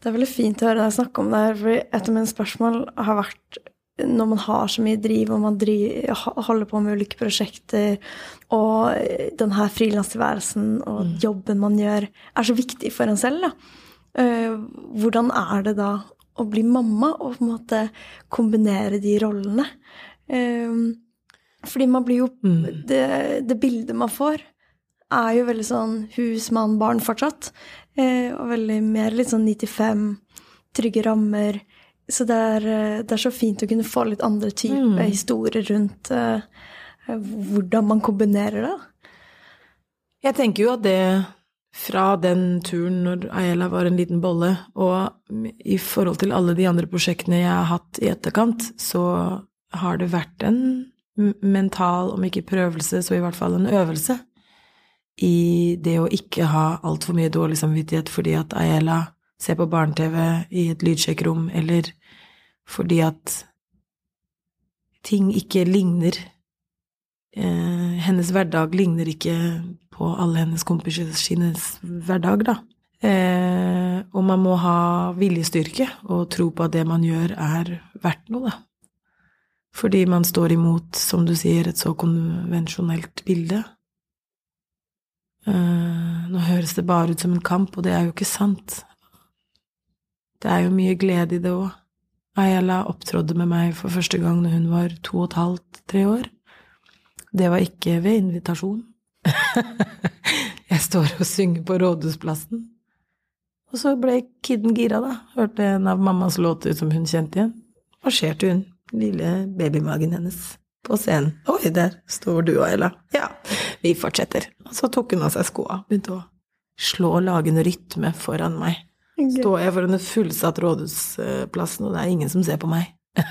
Det er veldig fint å høre deg snakke om det her, for et av mine spørsmål har vært når man har så mye driv, og man driver, holder på med ulike prosjekter, og den her frilanstilværelsen og mm. jobben man gjør, er så viktig for en selv, da. Uh, hvordan er det da å bli mamma og på en måte kombinere de rollene? Fordi man blir jo mm. det, det, bildet man får, er jo veldig sånn hus, mann, barn fortsatt. Eh, og veldig mer litt sånn 95, trygge rammer så det er, eh, det er, så fint å kunne få litt andre typer mm. historier rundt eh, hvordan man kombinerer det. Jeg tenker jo at det fra den turen når Ayela var en liten bolle, og i forhold til alle de andre prosjektene jeg har hatt i etterkant, så har det vært en mental, om ikke prøvelse, så i hvert fall en øvelse i det å ikke ha altfor mye dårlig samvittighet fordi at Ayela ser på barne-TV i et lydsjekkrom, eller fordi at ting ikke ligner eh, Hennes hverdag ligner ikke på alle hennes kompisers hverdag, da. Eh, og man må ha viljestyrke og tro på at det man gjør, er verdt noe, da. Fordi man står imot, som du sier, et så konvensjonelt bilde. Eh, nå høres det bare ut som en kamp, og det er jo ikke sant. Det er jo mye glede i det òg. Ayala opptrådde med meg for første gang når hun var to og et halvt, tre år. Det var ikke ved invitasjon. jeg står og synger på Rådhusplassen. Og så ble kidden gira, da. Hørte en av mammas låter som hun kjente igjen. Marsjerte hun, lille babymagen hennes, på scenen. Oi, der står du, Ayla. Ja, vi fortsetter. Og så tok hun av seg skoa, begynte å slå og lage en rytme foran meg. Står jeg foran en fullsatt rådhusplassen, og det er ingen som ser på meg.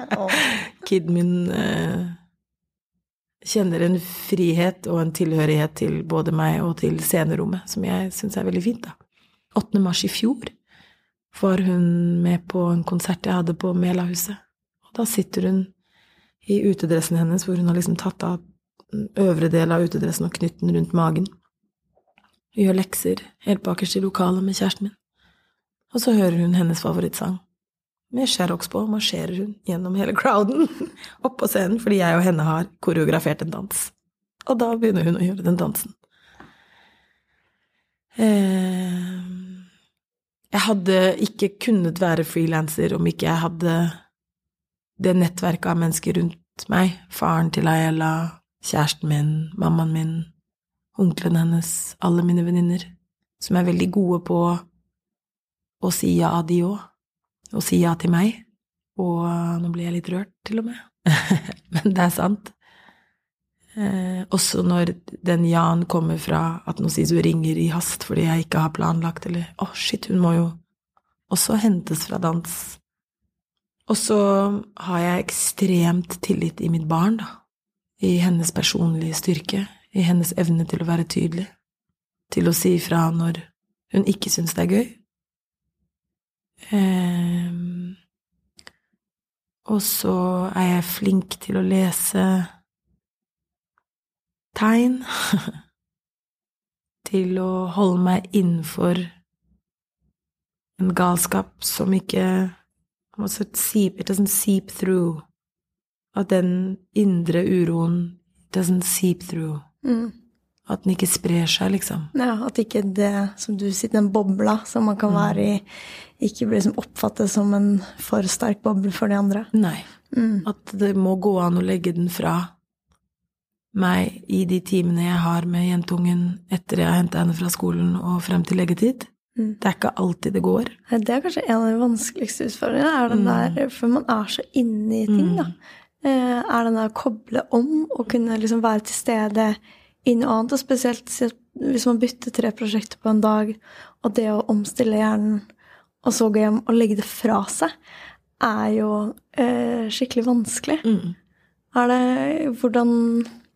Kiden min eh, kjenner en frihet og en tilhørighet til både meg og til scenerommet, som jeg syns er veldig fint, da. 8. mars i fjor var hun med på en konsert jeg hadde på Melahuset. Og da sitter hun i utedressen hennes, hvor hun har liksom tatt av øvre del av utedressen og knytt den rundt magen gjør lekser helt bakerst i lokalet med kjæresten min, og så hører hun hennes favorittsang. Med Sherrox på marsjerer hun gjennom hele crowden opp på scenen fordi jeg og henne har koreografert en dans. Og da begynner hun å gjøre den dansen. Eh, jeg hadde ikke kunnet være frilanser om ikke jeg hadde det nettverket av mennesker rundt meg. Faren til Ayala, kjæresten min, mammaen min, onkelen hennes, alle mine venninner, som er veldig gode på å si ja, de òg, og si ja til meg, Og nå blir jeg litt rørt, til og med. Men det er sant. Eh, også når den Jan kommer fra at hun ringer i hast fordi jeg ikke har planlagt, eller å, oh, shit, hun må jo også hentes fra dans. Og så har jeg ekstremt tillit i mitt barn, da. I hennes personlige styrke, i hennes evne til å være tydelig, til å si ifra når hun ikke syns det er gøy. Um, og så er jeg flink til å lese tegn til å holde meg innenfor en galskap som ikke It doesn't seep through. At den indre uroen doesn't seep through. Mm. At den ikke sprer seg, liksom. Ja, at ikke det som du sier, den bobla som man kan mm. være i, ikke blir liksom oppfattet som en for sterk boble for de andre. Nei. Mm. At det må gå an å legge den fra meg i de timene jeg har med jentungen etter jeg har henta henne fra skolen og frem til leggetid. Mm. Det er ikke alltid det går. Det er kanskje en av de vanskeligste utfordringene, er den mm. der, for man er så inne i ting, da. Mm. Eh, er den der å koble om og kunne liksom være til stede i noe annet, og spesielt hvis man bytter tre prosjekter på en dag, og det å omstille hjernen og så gå hjem og legge det fra seg, er jo eh, skikkelig vanskelig. Mm. Er det Hvordan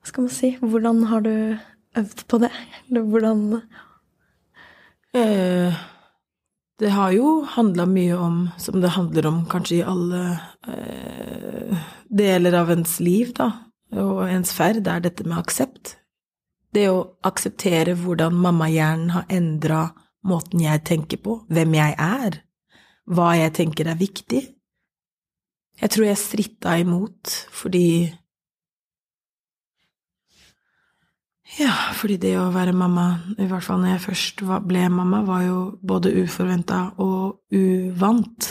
hva skal man si? Hvordan har du øvd på det? Eller hvordan eh, Det har jo handla mye om, som det handler om kanskje i alle eh, deler av ens liv, da, og ens ferd, er dette med aksept. Det å akseptere hvordan mammahjernen har endra måten jeg tenker på, hvem jeg er, hva jeg tenker er viktig. Jeg tror jeg stritta imot fordi Ja, fordi det å være mamma, i hvert fall når jeg først ble mamma, var jo både uforventa og uvant.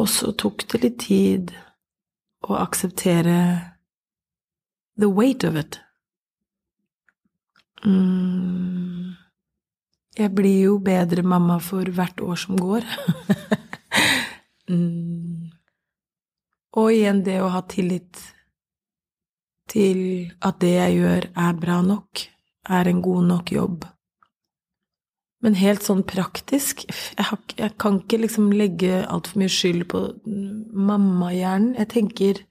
Og så tok det litt tid å akseptere the weight of it. Mm. Jeg blir jo bedre mamma for hvert år som går. mm. Og igjen det å ha tillit til at det jeg gjør, er bra nok, er en god nok jobb. Men helt sånn praktisk Jeg, har, jeg kan ikke liksom legge altfor mye skyld på mammahjernen. Jeg tenker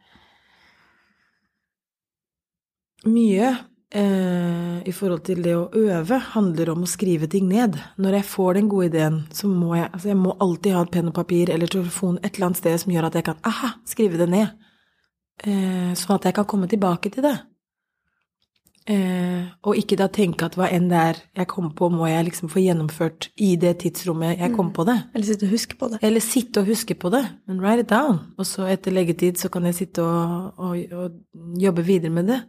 mye eh, i forhold til det å øve handler om å skrive ting ned. Når jeg får den gode ideen, så må jeg altså jeg må alltid ha et penn og papir eller telefon et eller annet sted som gjør at jeg kan aha, skrive det ned sånn at jeg kan komme tilbake til det. Eh, og ikke da tenke at hva enn det er jeg kommer på, må jeg liksom få gjennomført i det tidsrommet jeg kom mm. på det. Eller sitte og huske på det. Eller sitte og huske på det. Men write it down. Og så etter leggetid så kan jeg sitte og, og, og jobbe videre med det.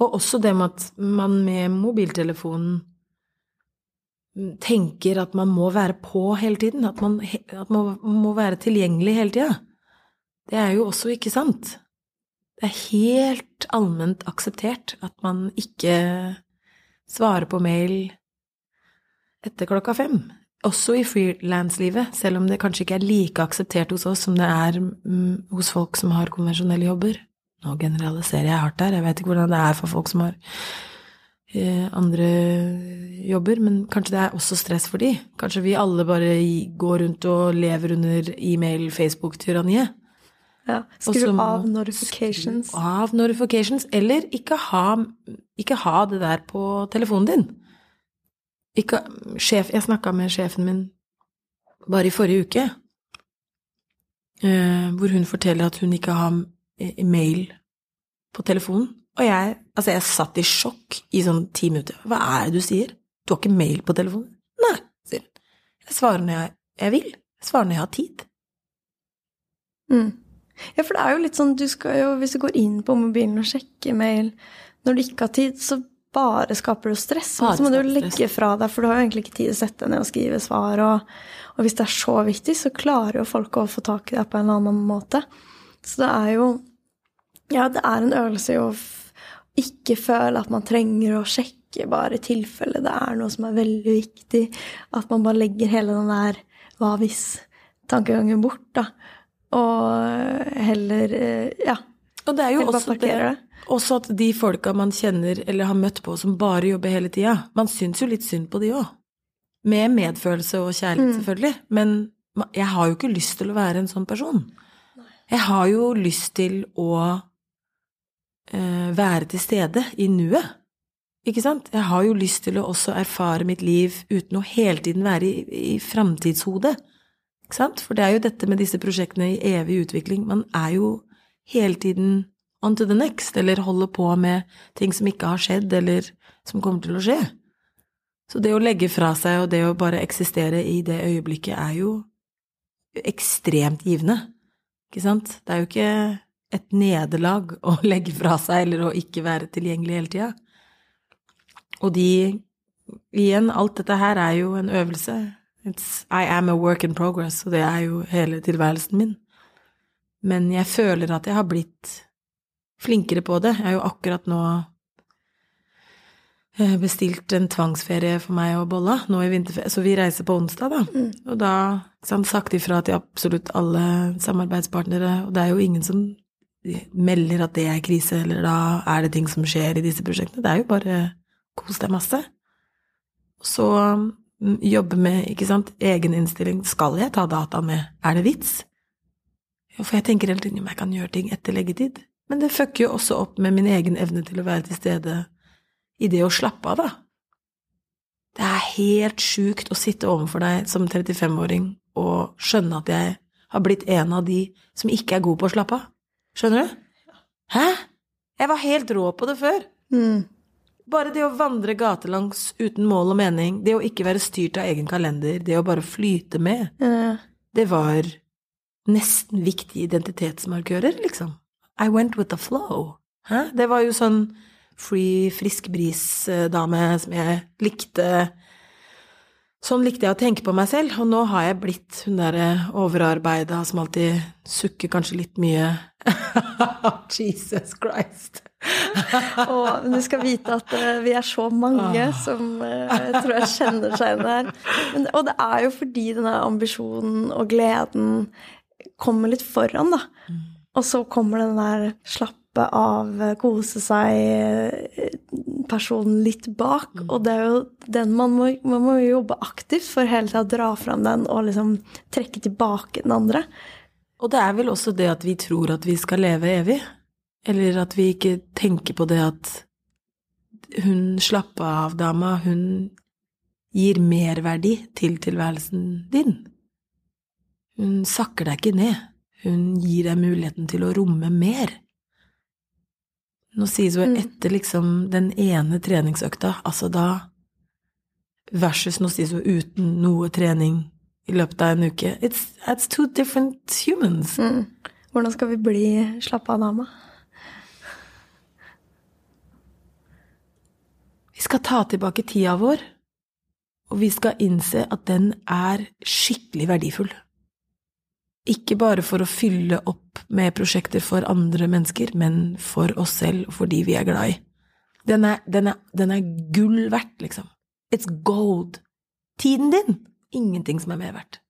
Og også det med at man med mobiltelefonen tenker at man må være på hele tiden. At man, at man må være tilgjengelig hele tida. Det er jo også ikke sant. Det er helt allment akseptert at man ikke svarer på mail etter klokka fem. Også i frilanslivet, selv om det kanskje ikke er like akseptert hos oss som det er mm, hos folk som har konvensjonelle jobber. Nå generaliserer jeg hardt her, jeg vet ikke hvordan det er for folk som har eh, andre jobber, men kanskje det er også stress for de. Kanskje vi alle bare går rundt og lever under e-mail, Facebook-tyranniet. Ja. Skru av notifications. Skru av notifications, eller ikke ha, ikke ha, det der på telefonen din. Ikke, sjef, jeg snakka med sjefen min bare i forrige uke, uh, hvor hun forteller at hun ikke har mail på telefonen. Og jeg, altså jeg satt i sjokk i sånn ti minutter. Hva er det du sier? Du har ikke mail på telefonen? Nei, sier hun. Jeg svarer når jeg, jeg vil. Jeg svarer når jeg har tid. Mm. Ja, for det er jo litt sånn du skal jo, Hvis du går inn på mobilen og sjekker mail når du ikke har tid, så bare skaper du stress. Bare så må du legge fra deg, for du har jo egentlig ikke tid til å sette deg ned og skrive svar. Og, og, hvis det er så viktig, så klarer jo folk å få tak i deg på en eller annen måte. Så det er jo Ja, det er en øvelse i å ikke føle at man trenger å sjekke bare i tilfelle det er noe som er veldig viktig. At man bare legger hele den der hva hvis tankegangen bort, da. Og heller Ja. Og det er jo også, det, også at de folka man kjenner eller har møtt på som bare jobber hele tida, man syns jo litt synd på de òg. Med medfølelse og kjærlighet, mm. selvfølgelig. Men jeg har jo ikke lyst til å være en sånn person. Jeg har jo lyst til å uh, være til stede i nuet. Ikke sant? Jeg har jo lyst til å også erfare mitt liv uten å hele tiden være i, i framtidshodet. For det er jo dette med disse prosjektene i evig utvikling. Man er jo hele tiden on to the next, eller holder på med ting som ikke har skjedd, eller som kommer til å skje. Så det å legge fra seg og det å bare eksistere i det øyeblikket er jo ekstremt givende. Ikke sant? Det er jo ikke et nederlag å legge fra seg eller å ikke være tilgjengelig hele tida. Og de Igjen, alt dette her er jo en øvelse. It's, I am a work in progress, og det er jo hele tilværelsen min. Men jeg føler at jeg har blitt flinkere på det. Jeg har jo akkurat nå eh, bestilt en tvangsferie for meg og Bolla nå i vinterferie, så vi reiser på onsdag, da. Mm. Og da sant, sagt ifra til absolutt alle samarbeidspartnere, og det er jo ingen som melder at det er krise, eller da er det ting som skjer i disse prosjektene. Det er jo bare Kos deg masse. Så jobbe med, ikke sant, egen innstilling. Skal jeg ta data med? Er det vits? For jeg tenker hele tiden om jeg kan gjøre ting etter leggetid. Men det fucker jo også opp med min egen evne til å være til stede i det å slappe av, da. Det er helt sjukt å sitte overfor deg som 35-åring og skjønne at jeg har blitt en av de som ikke er god på å slappe av. Skjønner du? Hæ? Jeg var helt rå på det før. Mm. Bare det å vandre gatelangs uten mål og mening, det å ikke være styrt av egen kalender, det å bare flyte med, ja. det var nesten viktige identitetsmarkører, liksom. I went with the flow. Hæ? Det var jo sånn free, frisk bris-dame som jeg likte Sånn likte jeg å tenke på meg selv, og nå har jeg blitt hun derre overarbeida som alltid sukker kanskje litt mye. Jesus Christ. og du skal vite at uh, vi er så mange ah. som uh, jeg tror jeg kjenner seg igjen der. Men, og det er jo fordi denne ambisjonen og gleden kommer litt foran, da. Mm. Og så kommer den der slappe av, kose seg-personen litt bak. Mm. Og det er jo den man må, man må jobbe aktivt for hele tida å dra fram den og liksom trekke tilbake den andre. Og det er vel også det at vi tror at vi skal leve evig. Eller at vi ikke tenker på det at hun slappe av-dama, hun gir merverdi til tilværelsen din. Hun sakker deg ikke ned. Hun gir deg muligheten til å romme mer. Nå sies jo mm. etter liksom den ene treningsøkta, altså da versus nå sies jo uten noe trening i løpet av en uke. It's, it's two different humans. Mm. Hvordan skal vi bli slappa av dama? Vi skal ta tilbake tida vår, og vi skal innse at den er skikkelig verdifull. Ikke bare for å fylle opp med prosjekter for andre mennesker, men for oss selv og for de vi er glad i. Den er, den er, den er gull verdt, liksom. It's gold. Tiden din, ingenting som er mer verdt.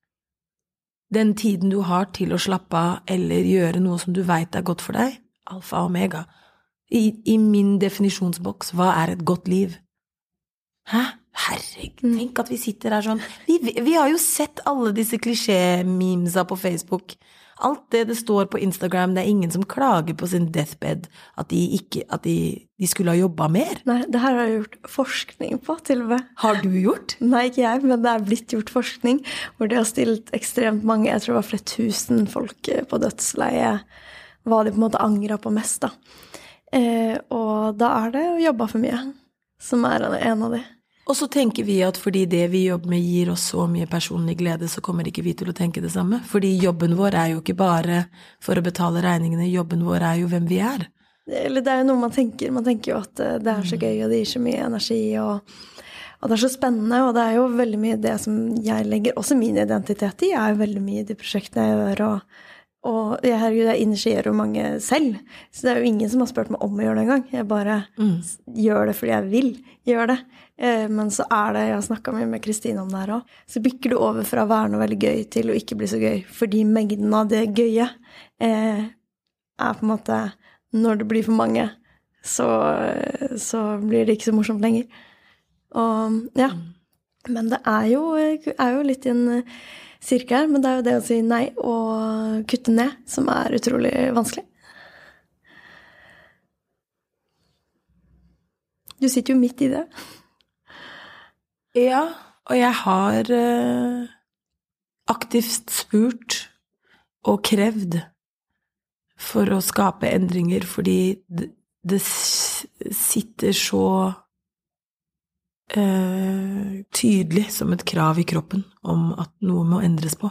Den tiden du har til å slappe av eller gjøre noe som du veit er godt for deg, alfa og omega. I, I min definisjonsboks, hva er et godt liv? Hæ? Herregud, mm. tenk at vi sitter her sånn Vi, vi har jo sett alle disse klisjé-memesa på Facebook. Alt det det står på Instagram, det er ingen som klager på sin deathbed at de, ikke, at de, de skulle ha jobba mer. Nei, det her har jeg gjort forskning på, til og med. Har du gjort? Nei, ikke jeg, men det er blitt gjort forskning hvor de har stilt ekstremt mange, jeg tror det var flere tusen folk på dødsleie, hva de på en måte angra på mest, da. Eh, og da er det å jobbe for mye som er en av de. Og så tenker vi at fordi det vi jobber med gir oss så mye personlig glede, så kommer ikke vi til å tenke det samme. Fordi jobben vår er jo ikke bare for å betale regningene, jobben vår er jo hvem vi er. Eller det er jo noe man tenker. Man tenker jo at eh, det er så mm. gøy, og det gir så mye energi, og, og det er så spennende. Og det er jo veldig mye det som jeg legger også min identitet i, er jo veldig mye de prosjektene jeg gjør, og Og jeg, herregud, jeg initierer jo mange selv, så det er jo ingen som har spurt meg om å gjøre det engang. Jeg bare mm. gjør det fordi jeg vil gjøre det. Eh, men så er det Jeg har snakka mye med Kristine om det her òg. Så bikker du over fra å være noe veldig gøy til å ikke bli så gøy. Fordi mengden av det gøye eh, er på en måte Når det blir for mange, så, så blir det ikke så morsomt lenger. Og ja. Mm. Men det er jo, er jo litt i en sirkel, men det er jo det å si nei og kutte ned som er utrolig vanskelig. Du sitter jo midt i det. Ja, og jeg har uh, aktivt spurt og krevd for å skape endringer, fordi det sitter så eh, tydelig som et krav i kroppen om at noe må endres på.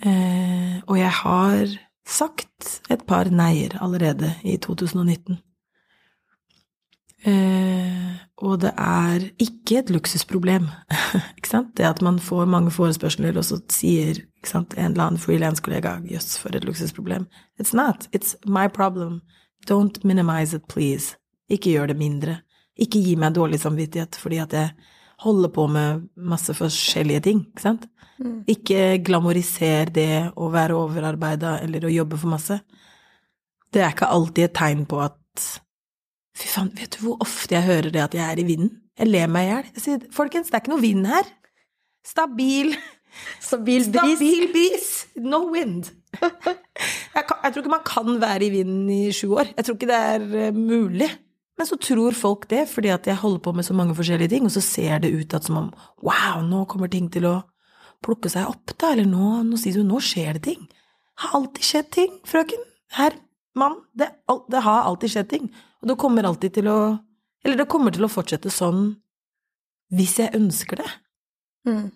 Eh, og jeg har sagt et par neier allerede i 2019. Eh, og det er ikke et luksusproblem, ikke sant? Det at man får mange forespørsler, og så sier sant, en eller annen frilanskollega 'jøss, for et luksusproblem'. It's not. It's my problem. Don't minimize it, please. Ikke gjør det mindre. Ikke gi meg dårlig samvittighet fordi at jeg holder på med masse forskjellige ting, ikke sant? Mm. Ikke glamoriser det å være overarbeida eller å jobbe for masse. Det er ikke alltid et tegn på at Fy faen, vet du hvor ofte jeg hører det at jeg er i vinden? Jeg ler meg i hjel. Jeg sier folkens, det er ikke noe vind her. Stabil Stabil bris. Stabil bris. No wind. Jeg, kan, jeg, tror ikke man kan være i vinden i sju år. Jeg tror ikke det er uh, mulig. Men så tror folk det fordi at jeg holder på med så mange forskjellige ting, og så ser det ut at som om wow, nå kommer ting til å plukke seg opp, da, eller nå, nå sier du nå skjer det ting. Det har alltid skjedd ting, frøken, herr, mann, det, det har alltid skjedd ting. Og det kommer alltid til å Eller det kommer til å fortsette sånn hvis jeg ønsker det. Mm.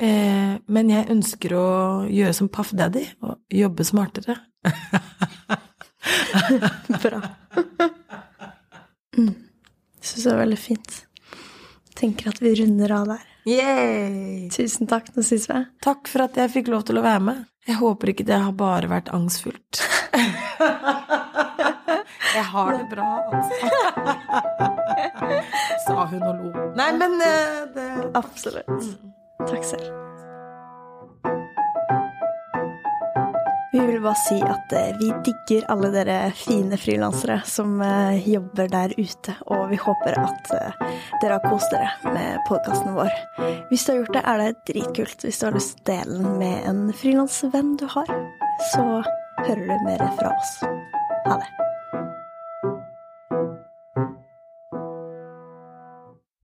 Eh, men jeg ønsker å gjøre som Paff Daddy og jobbe smartere. Bra. Mm. Jeg syns det var veldig fint. Tenker at vi runder av der. Yay! Tusen takk, nå ses vi. Takk for at jeg fikk lov til å være med. Jeg håper ikke det har bare vært angstfullt. jeg har det bra, altså. Sa hun og lo. Nei, men eh, det Absolutt. Takk selv. Vi vil bare si at eh, vi digger alle dere fine frilansere som eh, jobber der ute, og vi håper at eh, dere har kost dere med podkasten vår. Hvis du har gjort det, er det dritkult. Hvis du har lyst til å dele den med en frilansvenn du har, så hører du mer fra oss. Ha det.